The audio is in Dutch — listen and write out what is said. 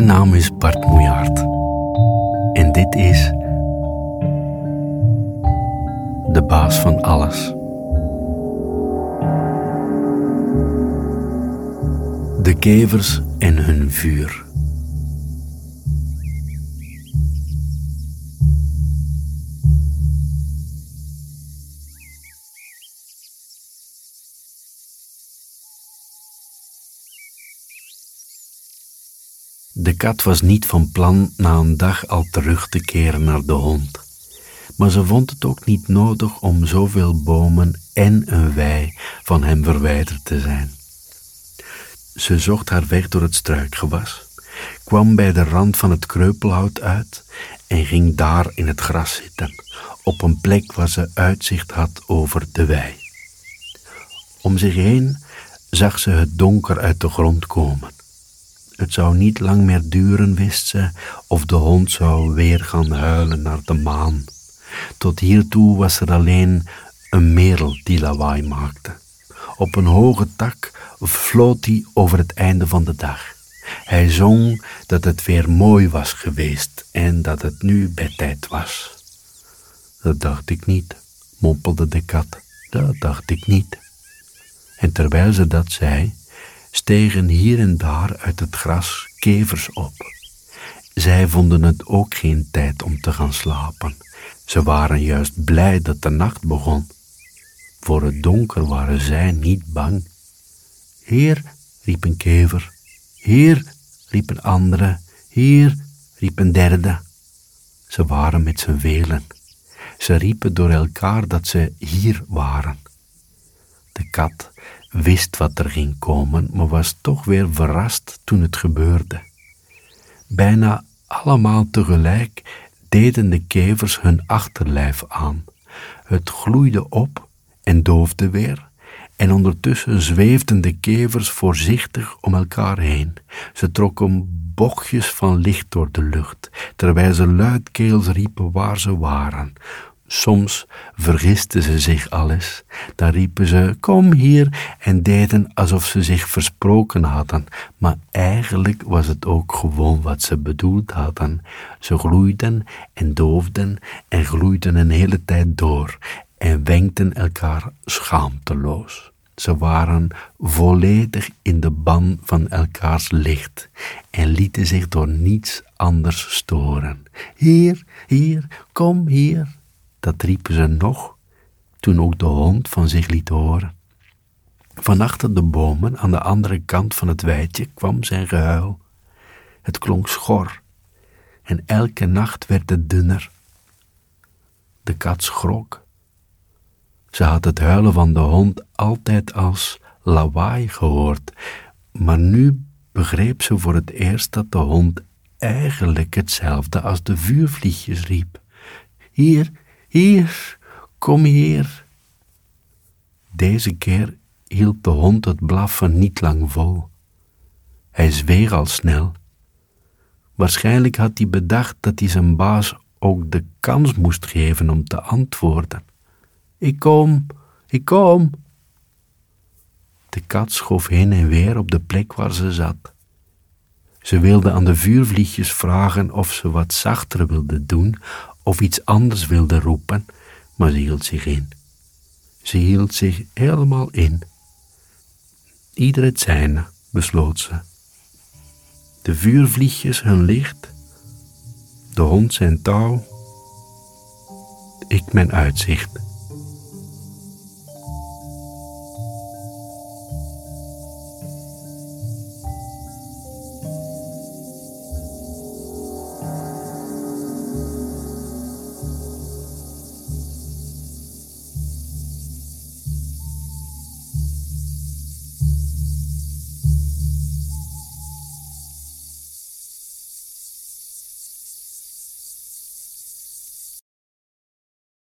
Mijn naam is Bart Moejaert. En dit is. De baas van alles. De kevers en hun vuur. De kat was niet van plan na een dag al terug te keren naar de hond. Maar ze vond het ook niet nodig om zoveel bomen en een wei van hem verwijderd te zijn. Ze zocht haar weg door het struikgewas, kwam bij de rand van het kreupelhout uit en ging daar in het gras zitten, op een plek waar ze uitzicht had over de wei. Om zich heen zag ze het donker uit de grond komen. Het zou niet lang meer duren, wist ze, of de hond zou weer gaan huilen naar de maan. Tot hiertoe was er alleen een merel die lawaai maakte. Op een hoge tak floot hij over het einde van de dag. Hij zong dat het weer mooi was geweest en dat het nu bedtijd was. Dat dacht ik niet, mompelde de kat. Dat dacht ik niet. En terwijl ze dat zei, stegen hier en daar uit het gras kevers op. Zij vonden het ook geen tijd om te gaan slapen. Ze waren juist blij dat de nacht begon. Voor het donker waren zij niet bang. Heer, riep een kever. Heer, riep een andere. Heer, riep een derde. Ze waren met z'n velen. Ze riepen door elkaar dat ze hier waren. De kat wist wat er ging komen, maar was toch weer verrast toen het gebeurde. Bijna allemaal tegelijk deden de kevers hun achterlijf aan. Het gloeide op en doofde weer, en ondertussen zweefden de kevers voorzichtig om elkaar heen. Ze trokken bochtjes van licht door de lucht, terwijl ze luidkeels riepen waar ze waren. Soms vergisten ze zich alles. Dan riepen ze: Kom hier, en deden alsof ze zich versproken hadden. Maar eigenlijk was het ook gewoon wat ze bedoeld hadden. Ze gloeiden en doofden en gloeiden een hele tijd door en wenkten elkaar schaamteloos. Ze waren volledig in de ban van elkaars licht en lieten zich door niets anders storen. Hier, hier, kom hier dat riepen ze nog, toen ook de hond van zich liet horen. Van achter de bomen aan de andere kant van het weidje kwam zijn gehuil. Het klonk schor en elke nacht werd het dunner. De kat schrok. Ze had het huilen van de hond altijd als lawaai gehoord, maar nu begreep ze voor het eerst dat de hond eigenlijk hetzelfde als de vuurvliegjes riep. Hier, hier, kom hier. Deze keer hield de hond het blaffen niet lang vol. Hij zweeg al snel. Waarschijnlijk had hij bedacht dat hij zijn baas ook de kans moest geven om te antwoorden. Ik kom, ik kom. De kat schoof heen en weer op de plek waar ze zat. Ze wilde aan de vuurvliegjes vragen of ze wat zachter wilde doen of iets anders wilde roepen, maar ze hield zich in. Ze hield zich helemaal in. Ieder het zijne, besloot ze. De vuurvliegjes hun licht, de hond zijn touw, ik mijn uitzicht.